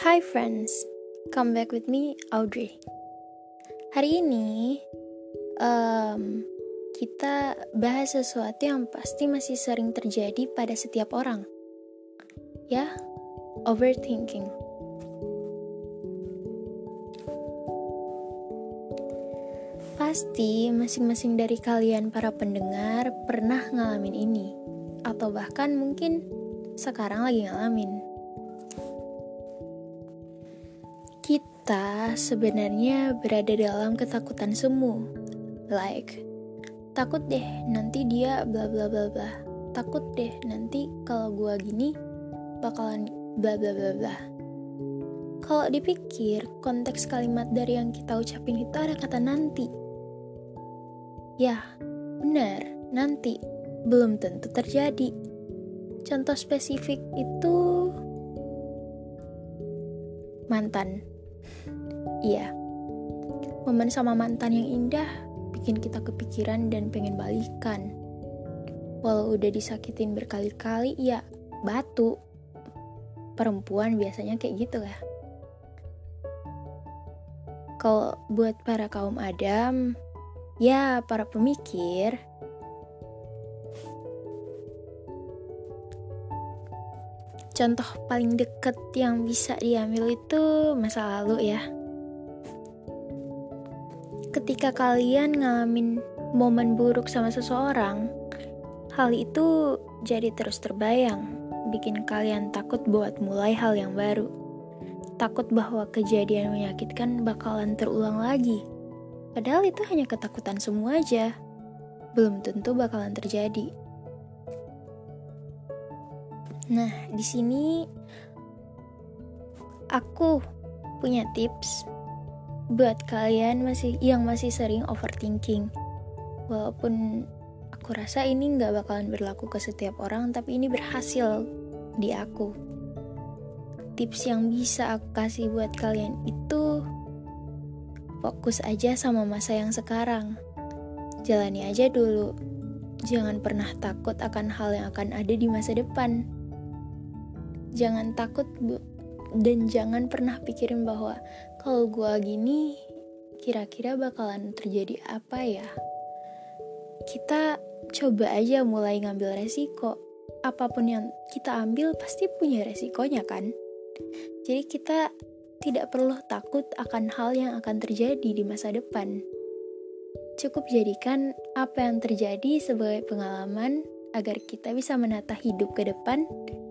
Hi friends, come back with me Audrey. Hari ini um, kita bahas sesuatu yang pasti masih sering terjadi pada setiap orang. Ya, overthinking. Pasti masing-masing dari kalian para pendengar pernah ngalamin ini atau bahkan mungkin sekarang lagi ngalamin. Kita sebenarnya berada dalam ketakutan semu. Like, takut deh nanti dia bla bla bla bla. Takut deh nanti kalau gua gini bakalan bla bla bla bla. Kalau dipikir, konteks kalimat dari yang kita ucapin itu ada kata nanti. Ya, benar, nanti belum tentu terjadi. Contoh spesifik itu mantan. Iya, momen sama mantan yang indah bikin kita kepikiran dan pengen balikan. Walau udah disakitin berkali-kali, ya batu. Perempuan biasanya kayak gitu ya. Kalau buat para kaum Adam, ya para pemikir, contoh paling deket yang bisa diambil itu masa lalu ya ketika kalian ngalamin momen buruk sama seseorang, hal itu jadi terus terbayang, bikin kalian takut buat mulai hal yang baru. Takut bahwa kejadian menyakitkan bakalan terulang lagi. Padahal itu hanya ketakutan semua aja. Belum tentu bakalan terjadi. Nah, di sini aku punya tips buat kalian masih yang masih sering overthinking. Walaupun aku rasa ini nggak bakalan berlaku ke setiap orang, tapi ini berhasil di aku. Tips yang bisa aku kasih buat kalian itu fokus aja sama masa yang sekarang. Jalani aja dulu. Jangan pernah takut akan hal yang akan ada di masa depan. Jangan takut dan jangan pernah pikirin bahwa kalau gue gini kira-kira bakalan terjadi apa ya? Kita coba aja mulai ngambil resiko. Apa pun yang kita ambil pasti punya resikonya kan? Jadi kita tidak perlu takut akan hal yang akan terjadi di masa depan. Cukup jadikan apa yang terjadi sebagai pengalaman agar kita bisa menata hidup ke depan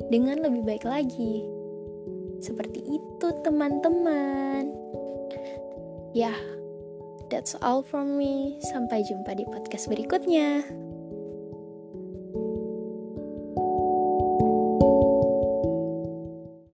dengan lebih baik lagi. Seperti itu teman-teman. Ya, that's all from me. Sampai jumpa di podcast berikutnya.